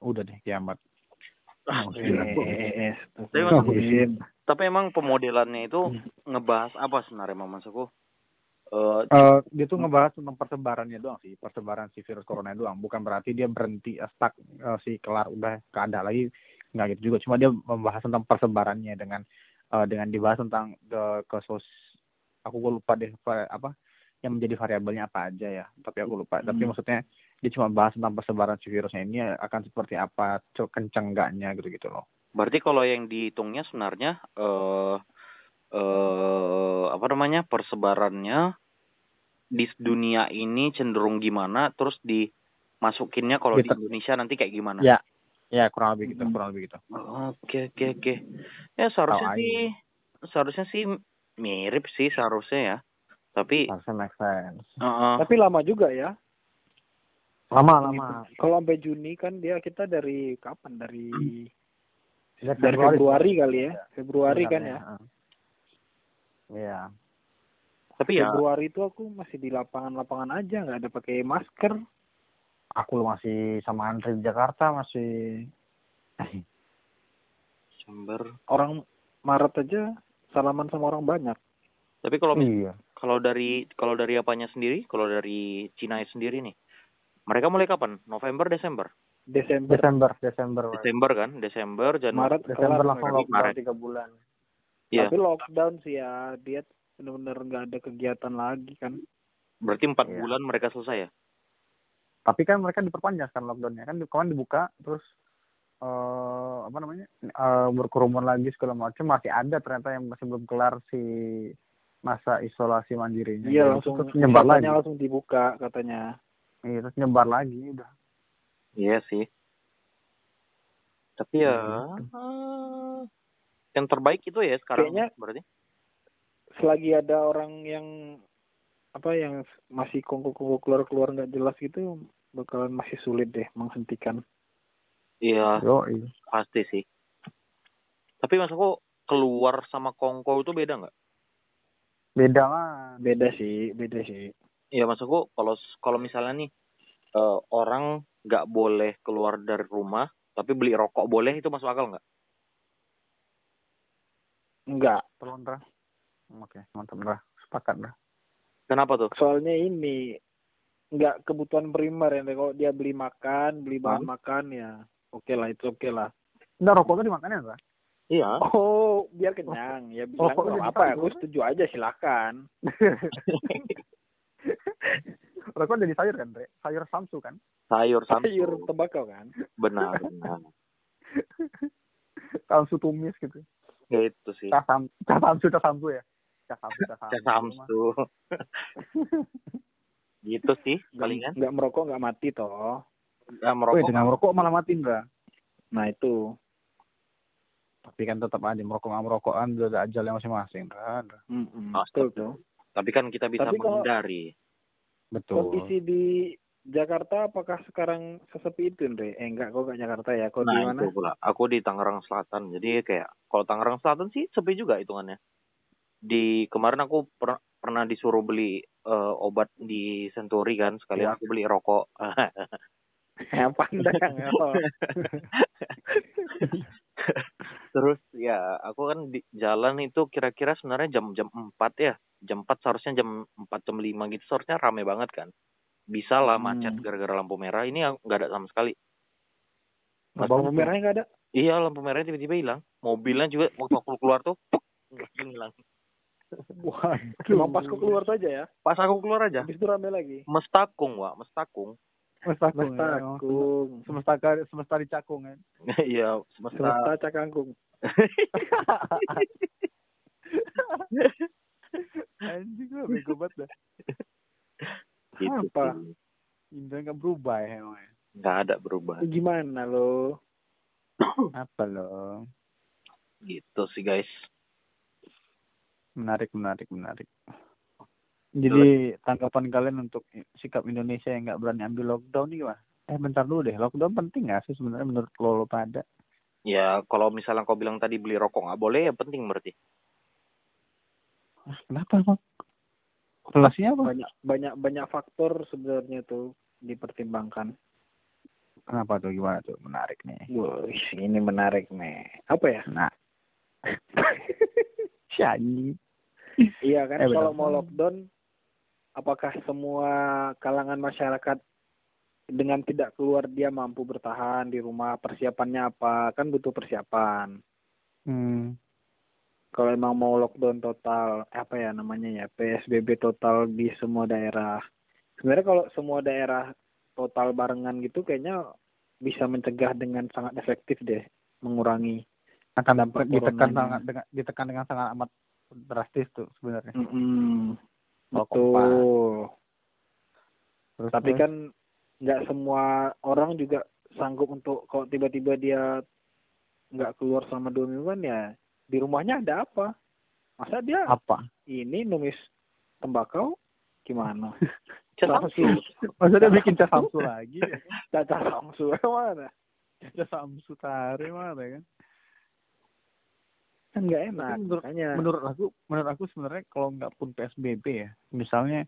Udah deh kiamat. Ah, Eh, eh, eh, Tapi astagfirullah. maksudku- Tapi emang pemodelannya itu Hmm. ngebahas apa sebenarnya Mam maksudku? Eh, Eh, dia tuh ngebahas tentang persebarannya doang sih persebaran si virus corona doang. Bukan berarti dia berhenti eh, stuck eh, si kelar udah keada lagi nggak gitu juga. Cuma dia membahas tentang persebarannya dengan eh, dengan dibahas tentang the kesos aku gue lupa deh apa yang menjadi variabelnya apa aja ya tapi aku lupa tapi Hmm. maksudnya dia cuma bahas tentang persebaran si virusnya ini akan seperti apa kenceng enggaknya gitu gitu loh Berarti kalau yang dihitungnya sebenarnya eh eh apa namanya persebarannya di dunia ini cenderung gimana, terus dimasukinnya kalau di Gitu. Indonesia nanti kayak gimana? Ya, ya kurang lebih gitu, Mm-mm. kurang lebih gitu. Oke oke oke. Ya seharusnya sih seharusnya sih mirip sih seharusnya ya. Tapi Harusnya make sense. Heeh. Tapi lama juga ya. Lama, lama. Kalau sampai Juni kan dia kita dari kapan? Dari Sejak dari Februari kali ya. Februari kan ya. Heeh. Iya. Tapi ya Februari itu aku masih di lapangan-lapangan aja nggak ada pakai masker. Aku masih sama Andre di Jakarta masih Desember. Orang Maret aja salaman sama orang banyak. Tapi kalau iya. Kalau dari kalau dari apanya sendiri, kalau dari Cina sendiri nih, mereka mulai kapan? November, Desember? Desember, Desember, Desember. Desember kan? Desember, Januari. Maret, Desember langsung Maret. lockdown Maret. tiga bulan. Iya. Tapi lockdown sih ya, dia benar-benar nggak ada kegiatan lagi kan. Berarti empat Iya. bulan mereka selesai ya? Tapi kan mereka diperpanjang kan lockdownnya kan kemarin dibuka terus eh apa namanya eh berkerumun lagi segala macam masih ada ternyata yang masih belum kelar si masa isolasi mandirinya. Iya Jadi langsung terus nyebar lagi. langsung dibuka katanya. Iya, terus nyebar lagi udah. Iya sih. Tapi ya eh, yang terbaik itu ya sekarang Kayaknya- berarti. Selagi ada orang yang apa yang masih kongko-kongko keluar-keluar nggak jelas gitu bakalan masih sulit deh menghentikan. Iya, Yo, iya. pasti sih. Tapi maksudku keluar sama kongko itu beda nggak? Beda lah. Beda sih, beda sih. Iya maksudku kalau kalau misalnya nih eh, orang nggak boleh keluar dari rumah tapi beli rokok boleh itu masuk akal nggak? Enggak. Tolong Ra. Oke, mantap Ra. Sepakat Ra. Kenapa tuh? Soalnya ini nggak kebutuhan primer ya. Kalau dia beli makan, beli bahan Hmm. makan ya, oke lah itu oke lah. Enggak rokok tuh dimakan ya, Ra? Iya. Oh, biar kenyang. Ya bilang kok nggak jadi apa, tahu? aku setuju aja silakan. rokok jadi sayur kan, Re? Sayur samsu kan? Sayur samsu. Sayur tembakau kan. Benar, benar. Samsu tumis gitu. Ya itu sih. Cah sam, cah samsu, cah samsu ya. Cah samsu, cah samsu. Cah samsu. gitu sih palingan. Nggak merokok nggak mati toh. Wih, merokok. dengan merokok malah mati enggak? Nah itu. Tapi kan tetap aja merokok nggak merokok kan udah ada ajalnya masing-masing kan. Mm-mm, Ah, betul tuh. Tapi kan kita bisa Tapi kalau- menghindari. Betul. Kondisi di Jakarta apakah sekarang sesepi itu, Andre? Eh enggak, kok enggak Jakarta ya? Kok di Nah mana? itu pula. Aku di Tangerang Selatan. Jadi kayak kalau Tangerang Selatan sih sepi juga hitungannya. Di kemarin aku per- pernah disuruh beli eh, obat di Senturi kan. Sekalian Iya. aku beli rokok. Pandang. Terus ya aku kan di jalan itu kira-kira sebenarnya jam jam 4 ya. Jam 4 seharusnya jam 4 jam 5 gitu seharusnya rame banget kan. Bisa lah Hmm. macet gara-gara lampu merah. Ini nggak ada sama sekali. Lampu merahnya nggak ada. Iya lampu merahnya tiba-tiba hilang. Mobilnya juga waktu aku keluar tuh hilang. Waduh. Cuma pas kok keluar saja ya. Pas aku keluar aja, Habis itu rame lagi. mestakung wa, mestakung. Semesta Mestakung. Semesta ka- semesta dicakung kan. Iya, semesta. Semesta cakangkung. Anjing gue bego banget dah. Gitu Apa? Indra nggak berubah ya emangnya. Nggak ada berubah. Gimana lo? Apa lo? Gitu sih guys. Menarik, menarik, menarik. Jadi tanggapan kalian untuk sikap Indonesia yang nggak berani ambil lockdown nih gimana? Eh bentar dulu deh, lockdown penting nggak sih sebenarnya menurut lo, lo pada? Ya kalau misalnya kau bilang tadi beli rokok nggak boleh ya penting berarti. Ah, Kenapa bang? Relasinya apa? Banyak banyak banyak faktor sebenarnya tuh dipertimbangkan. Kenapa tuh gimana tuh? Menarik nih. Wih, ini menarik nih. Apa ya? Nah, si anjing. Iya kan Eh, kalau mau lockdown apakah semua kalangan masyarakat dengan tidak keluar dia mampu bertahan di rumah persiapannya apa kan butuh persiapan Hmm. kalau emang mau lockdown total apa ya namanya ya PSBB total di semua daerah sebenarnya kalau semua daerah total barengan gitu kayaknya bisa mencegah dengan sangat efektif deh mengurangi akan Dampak ditekan sangat dengan ditekan dengan sangat amat drastis tuh sebenarnya. Mm-mm. Kalau Terus, Tapi terus, kan nggak semua orang juga sanggup untuk kalau tiba-tiba dia nggak keluar selama dua minggu kan ya di rumahnya ada apa? Masa dia apa? ini numis tembakau gimana? Samsu. Masa dia bikin cas samsu lagi? Caca samsu mana? Cas samsu tare mana kan? Kan nggak enak. Tapi menurut- Makanya menurut aku menurut aku sebenarnya kalau nggak pun PSBB ya misalnya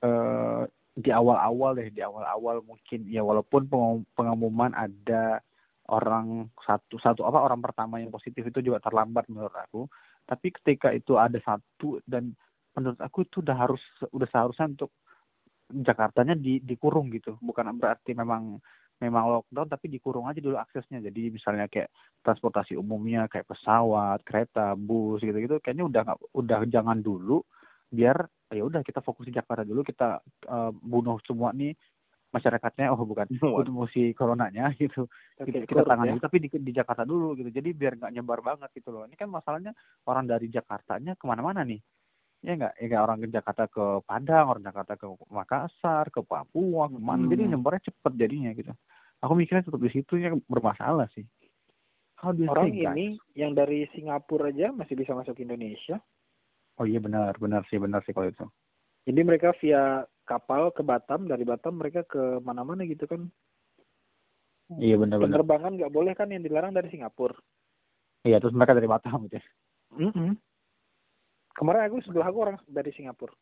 eh di awal-awal deh di awal-awal mungkin ya walaupun pengum- pengumuman ada orang satu satu apa orang pertama yang positif itu juga terlambat menurut aku tapi ketika itu ada satu dan menurut aku itu udah harus udah seharusnya untuk Jakartanya di dikurung gitu bukan berarti memang memang lockdown tapi dikurung aja dulu aksesnya. Jadi misalnya kayak transportasi umumnya kayak pesawat, kereta, bus gitu-gitu kayaknya udah nggak udah jangan dulu. Biar ya udah kita fokus di Jakarta dulu kita eh, bunuh semua nih masyarakatnya. Oh bukan bunuh. si coronanya gitu. Kita, kita Kur, tangani ya. tapi di, di Jakarta dulu gitu. Jadi biar nggak nyebar banget gitu loh. Ini kan masalahnya orang dari Jakartanya ke mana-mana nih ya nggak ya nggak orang ke Jakarta ke Padang orang Jakarta ke Makassar ke Papua ke mana jadi Hmm. nyebarnya cepet jadinya gitu aku mikirnya tetap di situ yang bermasalah sih kalau di Orang sini, ini yang dari Singapura aja masih bisa masuk Indonesia. oh iya benar benar sih benar sih kalau itu Jadi mereka via kapal ke Batam, dari Batam mereka ke mana-mana gitu kan. iya benar benar Penerbangan nggak boleh kan yang dilarang dari Singapura. iya terus mereka dari Batam gitu ya Kemarin aku sebelah aku orang dari Singapura.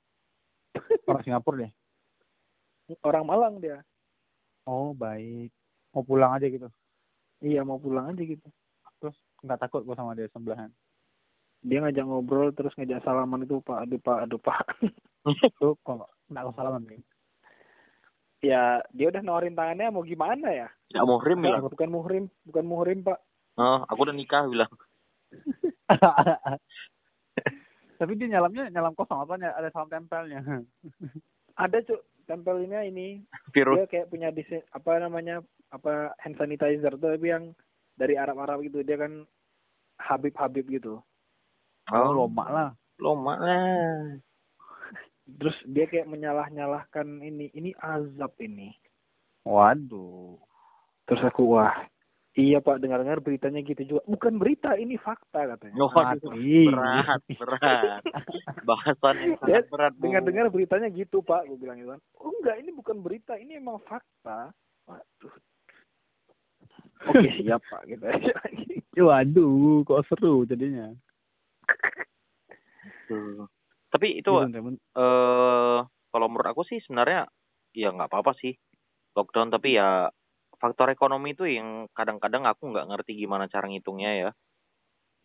orang Singapura deh Orang Malang dia. oh baik mau pulang aja gitu Iya mau pulang aja gitu. terus nggak takut gua sama dia sebelahan Dia ngajak ngobrol terus ngajak salaman itu Pak, aduh Pak, aduh Pak. tuh kalau nggak usah salaman nih ya dia udah nawarin tangannya mau gimana ya? Ya muhrim bilang. Bukan muhrim, bukan muhrim Pak. Oh, aku udah nikah bilang. tapi dia nyalamnya nyalam kosong apa ada salam tempelnya. Ada cuk tempelinnya ini. Virus. dia kayak punya desain apa namanya apa hand sanitizer tuh tapi yang dari Arab-Arab gitu. Dia kan Habib-Habib gitu. Oh loma lah. Loma lah. terus dia kayak menyalah-nyalahkan ini ini azab ini. Waduh. Terus aku wah iya pak. Dengar-dengar beritanya gitu juga. Bukan berita ini fakta katanya. Oh, aduh, Mati. berat, berat. Bahasan yang sangat berat, dengar-dengar beritanya gitu pak. Gue bilang gitu kan. Oh enggak ini bukan berita ini emang fakta. Waduh. Oke. Siap pak gitu aja waduh kok seru jadinya. Tuh. Tapi itu temen. eh kalau menurut aku sih sebenarnya ya nggak apa-apa sih. Lockdown tapi ya faktor ekonomi itu yang kadang-kadang aku nggak ngerti gimana cara ngitungnya ya.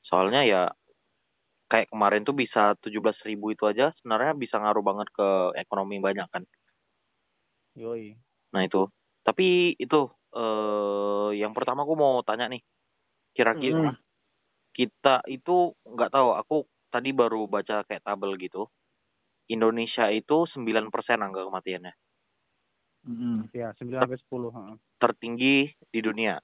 Soalnya ya kayak kemarin tuh bisa 17.000 ribu itu aja sebenarnya bisa ngaruh banget ke ekonomi banyak kan. Yoi. Nah itu. Tapi itu eh yang pertama aku mau tanya nih kira-kira Hmm. kita itu nggak tahu aku tadi baru baca kayak tabel gitu. Indonesia itu 9% angka kematiannya Mm-mm. ya sembilan sampai sepuluh heeh. tertinggi di dunia.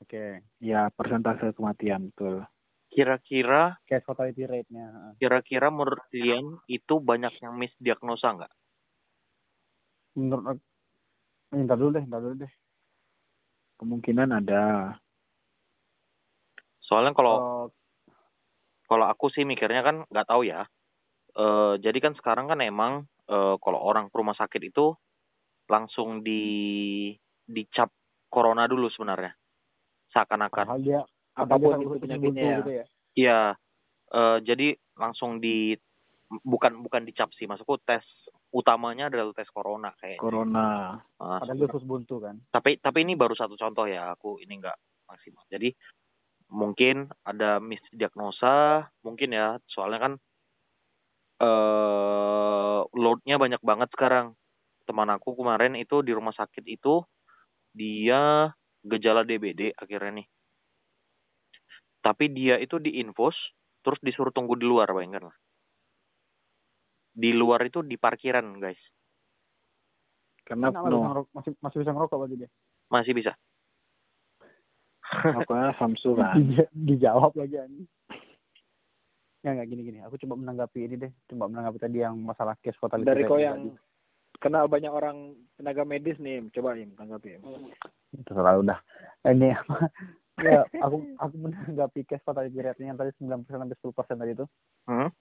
Oke. Ya persentase kematian betul. Kira-kira case fatality rate-nya heeh. kira-kira menurut kalian itu banyak yang misdiagnosa nggak? Menurut aku eh, ntar dulu deh ntar dulu deh. Kemungkinan ada. Soalnya kalau Oh, kalau aku sih mikirnya kan nggak tahu ya. Eh jadi kan sekarang kan emang eh kalau orang ke rumah sakit itu langsung di dicap corona dulu sebenarnya. Seakan-akan. Padahal dia apa pun padahal itu penyakitnya ya. gitu ya? Iya, eh, jadi langsung di bukan bukan dicap sih, maksudku tes utamanya adalah tes corona kayak. corona. Padahal dia khusus buntu kan? Tapi tapi ini baru satu contoh ya, aku ini enggak maksimal. Jadi mungkin ada misdiagnosa, mungkin ya, soalnya kan eh loadnya banyak banget sekarang. Teman aku kemarin itu di rumah sakit itu dia gejala DBD akhirnya nih. Tapi dia itu diinfus, terus disuruh tunggu di luar, bayangkan lah. Di luar itu di parkiran, guys. karena Kan masih, masih masih bisa ngerokok berarti dia Masih bisa. Pokoknya Samsu kan. Dija- dijawab lagi ani ya nggak gini gini aku coba menanggapi ini deh coba menanggapi tadi yang masalah case fatality Dari kau tadi. Kenal banyak orang tenaga medis nih, coba Im, tanggapi Im. terserah udah ini apa ya aku aku menanggapi case fatality rate yang tadi 9% sampai 10% tadi itu Hmm?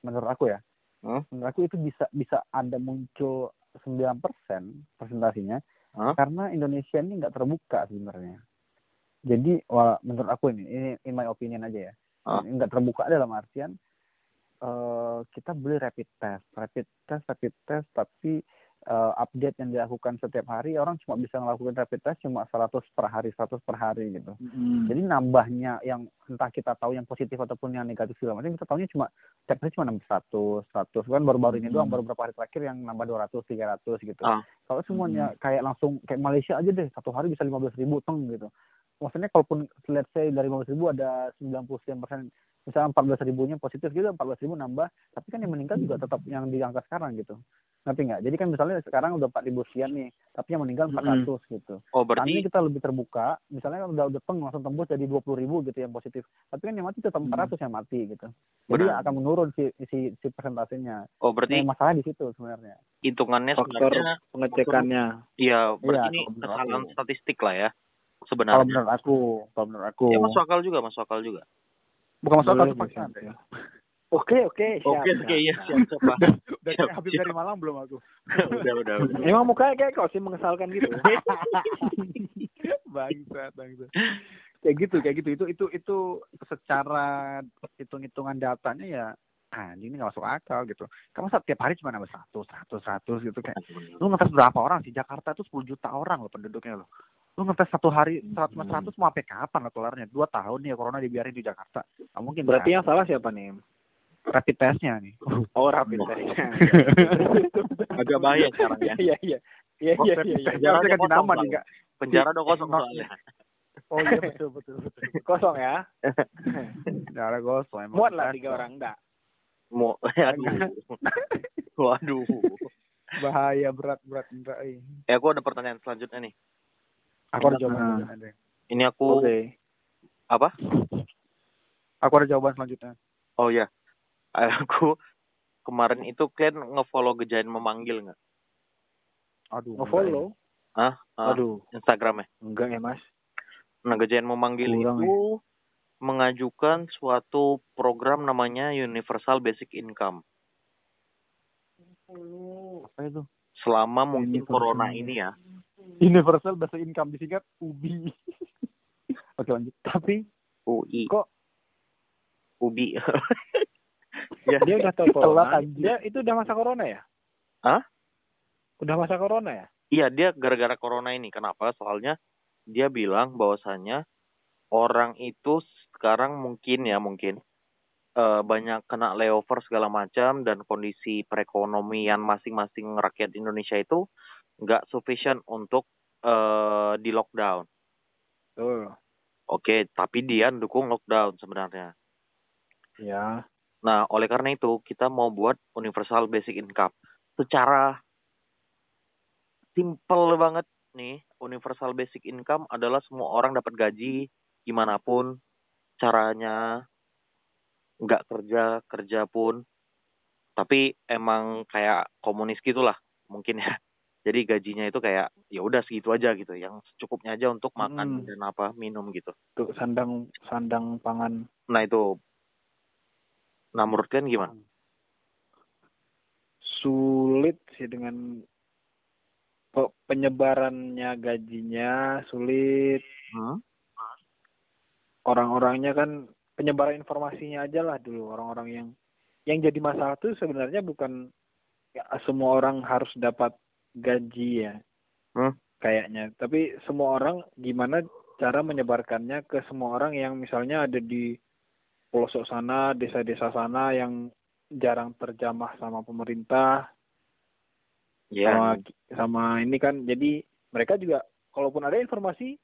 menurut aku ya Hmm? menurut aku itu bisa bisa ada muncul 9% presentasinya Hah? karena Indonesia ini nggak terbuka sebenarnya jadi wah, menurut aku ini ini in my opinion aja ya Hah? nggak terbuka dalam artian eh kita beli rapid test rapid test rapid test tapi eh, update yang dilakukan setiap hari orang cuma bisa melakukan rapid test cuma 100 per hari 100 per hari gitu Hmm. jadi nambahnya yang entah kita tahu yang positif ataupun yang negatif segala macam kita tahunya cuma tiap hari cuma nambah 100, 100 kan baru-baru ini doang Hmm. baru beberapa hari terakhir yang nambah 200, 300 gitu. Ah. Kalau semuanya kayak langsung kayak Malaysia aja deh satu hari bisa 15 ribu teng gitu. Maksudnya kalaupun let's say dari 15 ribu ada 90 sekian persen misalnya 14 ribunya positif gitu 14 ribu nambah tapi kan yang meninggal juga tetap yang di angka sekarang gitu ngerti nggak jadi kan misalnya sekarang udah 4 ribu sekian nih tapi yang meninggal 400 gitu Oh berarti kita lebih terbuka, misalnya kan udah udah peng langsung tembus jadi dua puluh ribu gitu yang positif, tapi kan yang mati tetap Hmm. 400 yang mati gitu. Jadi Benar. akan menurun si si, si persentasenya. oh berarti Nah, masalah di situ sebenarnya. hitungannya Faktor sebenarnya pengecekannya. ya berarti Iya, ini kalau kesalahan statistik lah ya Kalau sebenarnya. menurut aku, kalau menurut aku, Ya masuk akal juga, masuk akal juga. Bukan masuk akal Boleh, bisa. Oke, oke, siap. Oke, oke, iya siap siap Pak. Udah Siap, kayak habis siap. dari Malang belum aku. udah, udah, udah. Emang mukanya kayak kau sih mengesalkan gitu. bangsat, bangsat. Kayak gitu, kayak gitu. Itu itu itu secara hitung-hitungan datanya ya ah ini nggak masuk akal gitu. Kamu setiap hari cuma nambah 100, 100, 100 gitu kayak lu ngetes berapa orang sih Jakarta itu 10 juta orang loh penduduknya loh lu ngetes satu hari 100 100 mau sampai kapan lah kelarnya dua tahun nih ya corona dibiarin di Jakarta nggak mungkin Berarti kan? yang salah siapa nih? rapid testnya nih Oh, rapid Wah. test. Agak bahaya sekarang ya. Iya, iya. Iya, iya, iya, iya. Penjara kosong, nama nih Penjara udah kosong Not- soalnya. oh iya betul betul betul Kosong ya. darah gosong emang Muat lah tiga orang, enggak. Mau aduh. Waduh. bahaya berat berat berat eh. Ya aku ada pertanyaan selanjutnya nih. Aku ada jawaban Ah. selanjutnya deh. Ini aku Oke. apa? aku ada jawaban selanjutnya Oh ya. Aku kemarin itu kan ngefollow gejayan memanggil nggak? aduh Nge-follow? Ah, ah, Aduh, Instagramnya. enggak ya, Mas. Nah, gejayan memanggil Kurang ya. itu mengajukan suatu program namanya Universal Basic Income. apa itu Selama mungkin Universal. corona ini ya. Universal bahasa income disingkat UBI oke lanjut Tapi UI. Kok- UBI. dia udah tahu corona. Dia itu udah masa corona ya? Hah? Udah masa corona ya? Iya, dia gara-gara corona ini. Kenapa? Soalnya dia bilang bahwasannya orang itu sekarang mungkin ya mungkin eh, banyak kena layover segala macam dan kondisi perekonomian masing-masing rakyat Indonesia itu nggak sufficient untuk eh, di lockdown. Tuh. Oke, tapi dia dukung lockdown sebenarnya. Ya. Nah, oleh karena itu kita mau buat universal basic income. Secara simple banget nih, universal basic income adalah semua orang dapat gaji gimana pun caranya nggak kerja kerja pun tapi emang kayak komunis gitulah mungkin ya jadi gajinya itu kayak ya udah segitu aja gitu yang secukupnya aja untuk makan Hmm. dan apa minum gitu Tuh sandang sandang pangan. nah itu nah menurut kalian gimana Sulit sih dengan pe- penyebarannya gajinya sulit. Hmm? Orang-orangnya kan penyebaran informasinya aja lah dulu orang-orang yang yang jadi masalah tuh sebenarnya bukan ya, semua orang harus dapat gaji ya. Hmm? kayaknya. Tapi semua orang gimana cara menyebarkannya ke semua orang yang misalnya ada di pelosok sana, desa-desa sana yang jarang terjamah sama pemerintah, ya sama sama ini kan. Jadi mereka juga kalaupun ada informasi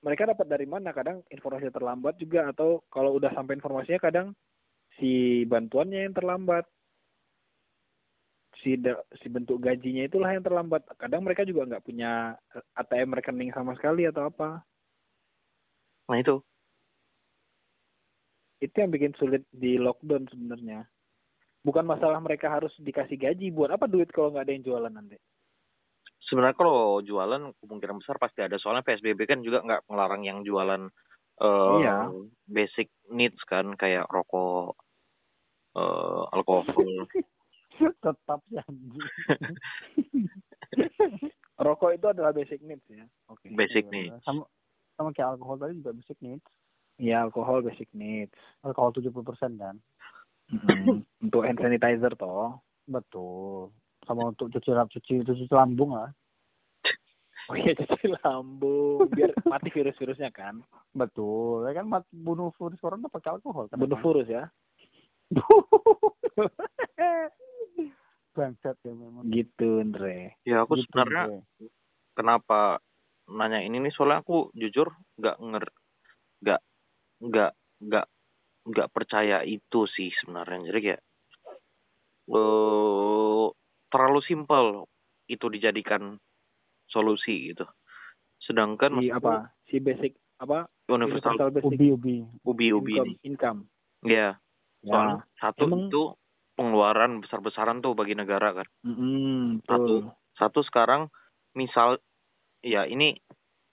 mereka dapat dari mana? Kadang informasi terlambat juga atau kalau udah sampai informasinya kadang si bantuannya yang terlambat. Si da- si bentuk gajinya itulah yang terlambat. Kadang mereka juga nggak punya ATM rekening sama sekali atau apa. nah itu itu yang bikin sulit di lockdown sebenarnya bukan masalah mereka harus dikasih gaji buat apa duit kalau nggak ada yang jualan nanti sebenarnya kalau jualan kemungkinan besar pasti ada soalnya psbb kan juga nggak melarang yang jualan eh, Iya. basic needs kan kayak rokok eh, alkohol tetap anjing. rokok itu adalah basic needs ya. Oke. Basic Iya, needs. Sama sama kayak alkohol tadi juga basic needs. Ya alkohol basic needs. Alkohol 70% kan Mm, untuk hand sanitizer toh. Betul. Sama untuk cuci cuci cuci lambung lah. Oh iya cuci lambung. Biar mati virus-virusnya kan. Betul. Ya kan mat- bunuh virus corona pakai alkohol kan bunuh virus ya bangsat ya memang gitu Andre. Ya aku Gitu, sebenarnya Bre. kenapa nanya ini nih? Soalnya aku jujur nggak nger nggak nggak nggak nggak percaya itu sih sebenarnya. Jadi kayak eh terlalu simpel itu dijadikan solusi gitu. Sedangkan si apa? si basic apa? Universal basic ubi ubi. Ubi ubi. Income, ini income. ya. Soalnya satu emang- itu pengeluaran besar besaran tuh bagi negara kan Mm, Satu. betul. satu sekarang misal ya ini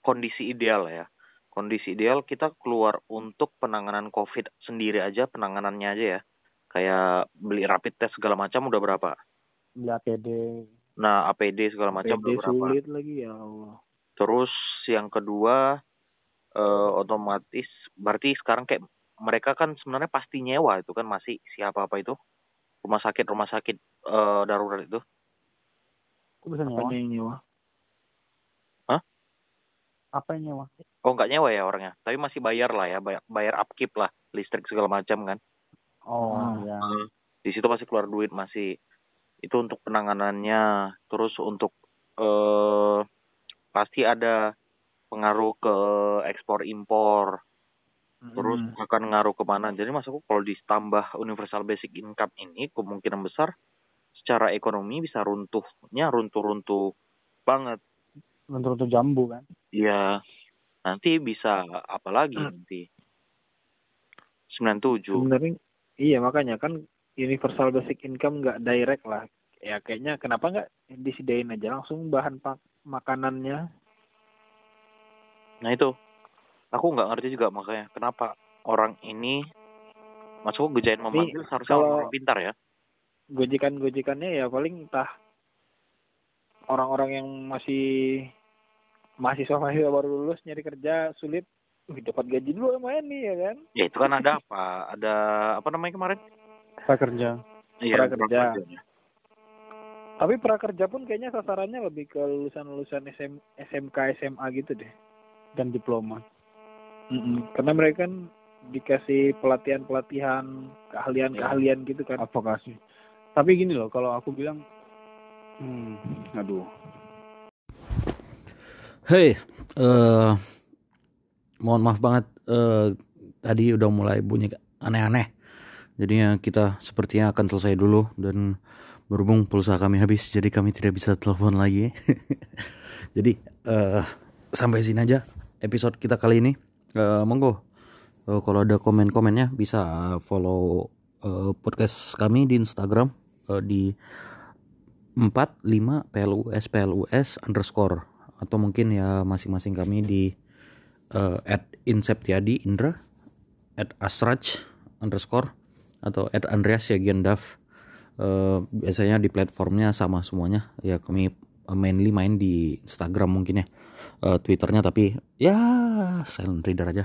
kondisi ideal ya kondisi ideal kita keluar untuk penanganan covid sendiri aja penanganannya aja ya kayak beli rapid test segala macam udah berapa beli APD nah APD segala macam PD udah berapa sulit lagi ya Allah. terus yang kedua eh, otomatis berarti sekarang kayak mereka kan sebenarnya pasti nyewa itu kan masih siapa apa itu rumah sakit rumah sakit eh, darurat itu. Kok bisa nyewa? Apanya yang nyewa? apa yang nyewa? Oh nggak nyewa ya orangnya? Tapi masih bayar lah ya bayar, bayar upkeep lah listrik segala macam kan. Oh Ah. ya di situ masih keluar duit masih. Itu untuk penanganannya. Terus untuk eh pasti ada pengaruh ke ekspor impor terus akan ngaruh ke mana jadi maksudku kalau ditambah universal basic income ini kemungkinan besar secara ekonomi bisa runtuhnya runtuh-runtuh banget. Untuk jambu kan? Ya nanti bisa apa lagi Hmm. nanti? 97 sebenarnya iya makanya kan universal basic income nggak direct lah. Ya kayaknya kenapa nggak disediain aja langsung bahan pak makanannya? Nah itu, aku nggak ngerti juga makanya kenapa orang ini, maksudku gejain memanggil seharusnya kalau- orang pintar ya. gojekan gojekannya ya paling entah orang-orang yang masih mahasiswa mahasiswa baru lulus nyari kerja sulit Wih, dapat gaji dulu lumayan nih ya kan Ya itu kan ada apa? Ada apa namanya kemarin? prakerja Iya, Prakerja. prakerja. tapi prakerja pun kayaknya sasarannya lebih ke lulusan-lulusan SM, SMK SMA gitu deh dan diploma karena mereka kan dikasih pelatihan-pelatihan keahlian-keahlian gitu kan advokasi tapi gini loh kalau aku bilang hmm, aduh Hei, eh mohon maaf banget eh tadi udah mulai bunyi aneh-aneh. Jadinya kita sepertinya akan selesai dulu dan berhubung pulsa kami habis jadi kami tidak bisa telepon lagi. jadi eh sampai sini aja episode kita kali ini. Eh monggo. Eh, kalau ada komen-komennya bisa follow eh, podcast kami di Instagram eh, di 45 PLUS PLUS underscore. Atau mungkin ya masing-masing kami di eh, at Inseptiadi Indra at Asraj underscore atau at Andreas Yagiandav. Eh, biasanya di platformnya sama semuanya. Ya kami mainly main di Instagram mungkin ya Eh, Twitternya tapi ya silent reader aja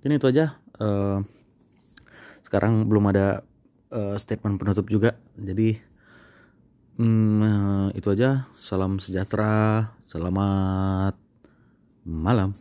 dan itu aja Eh, sekarang belum ada eh, statement penutup juga jadi Hmm, eh, itu aja. Salam sejahtera. Selamat malam.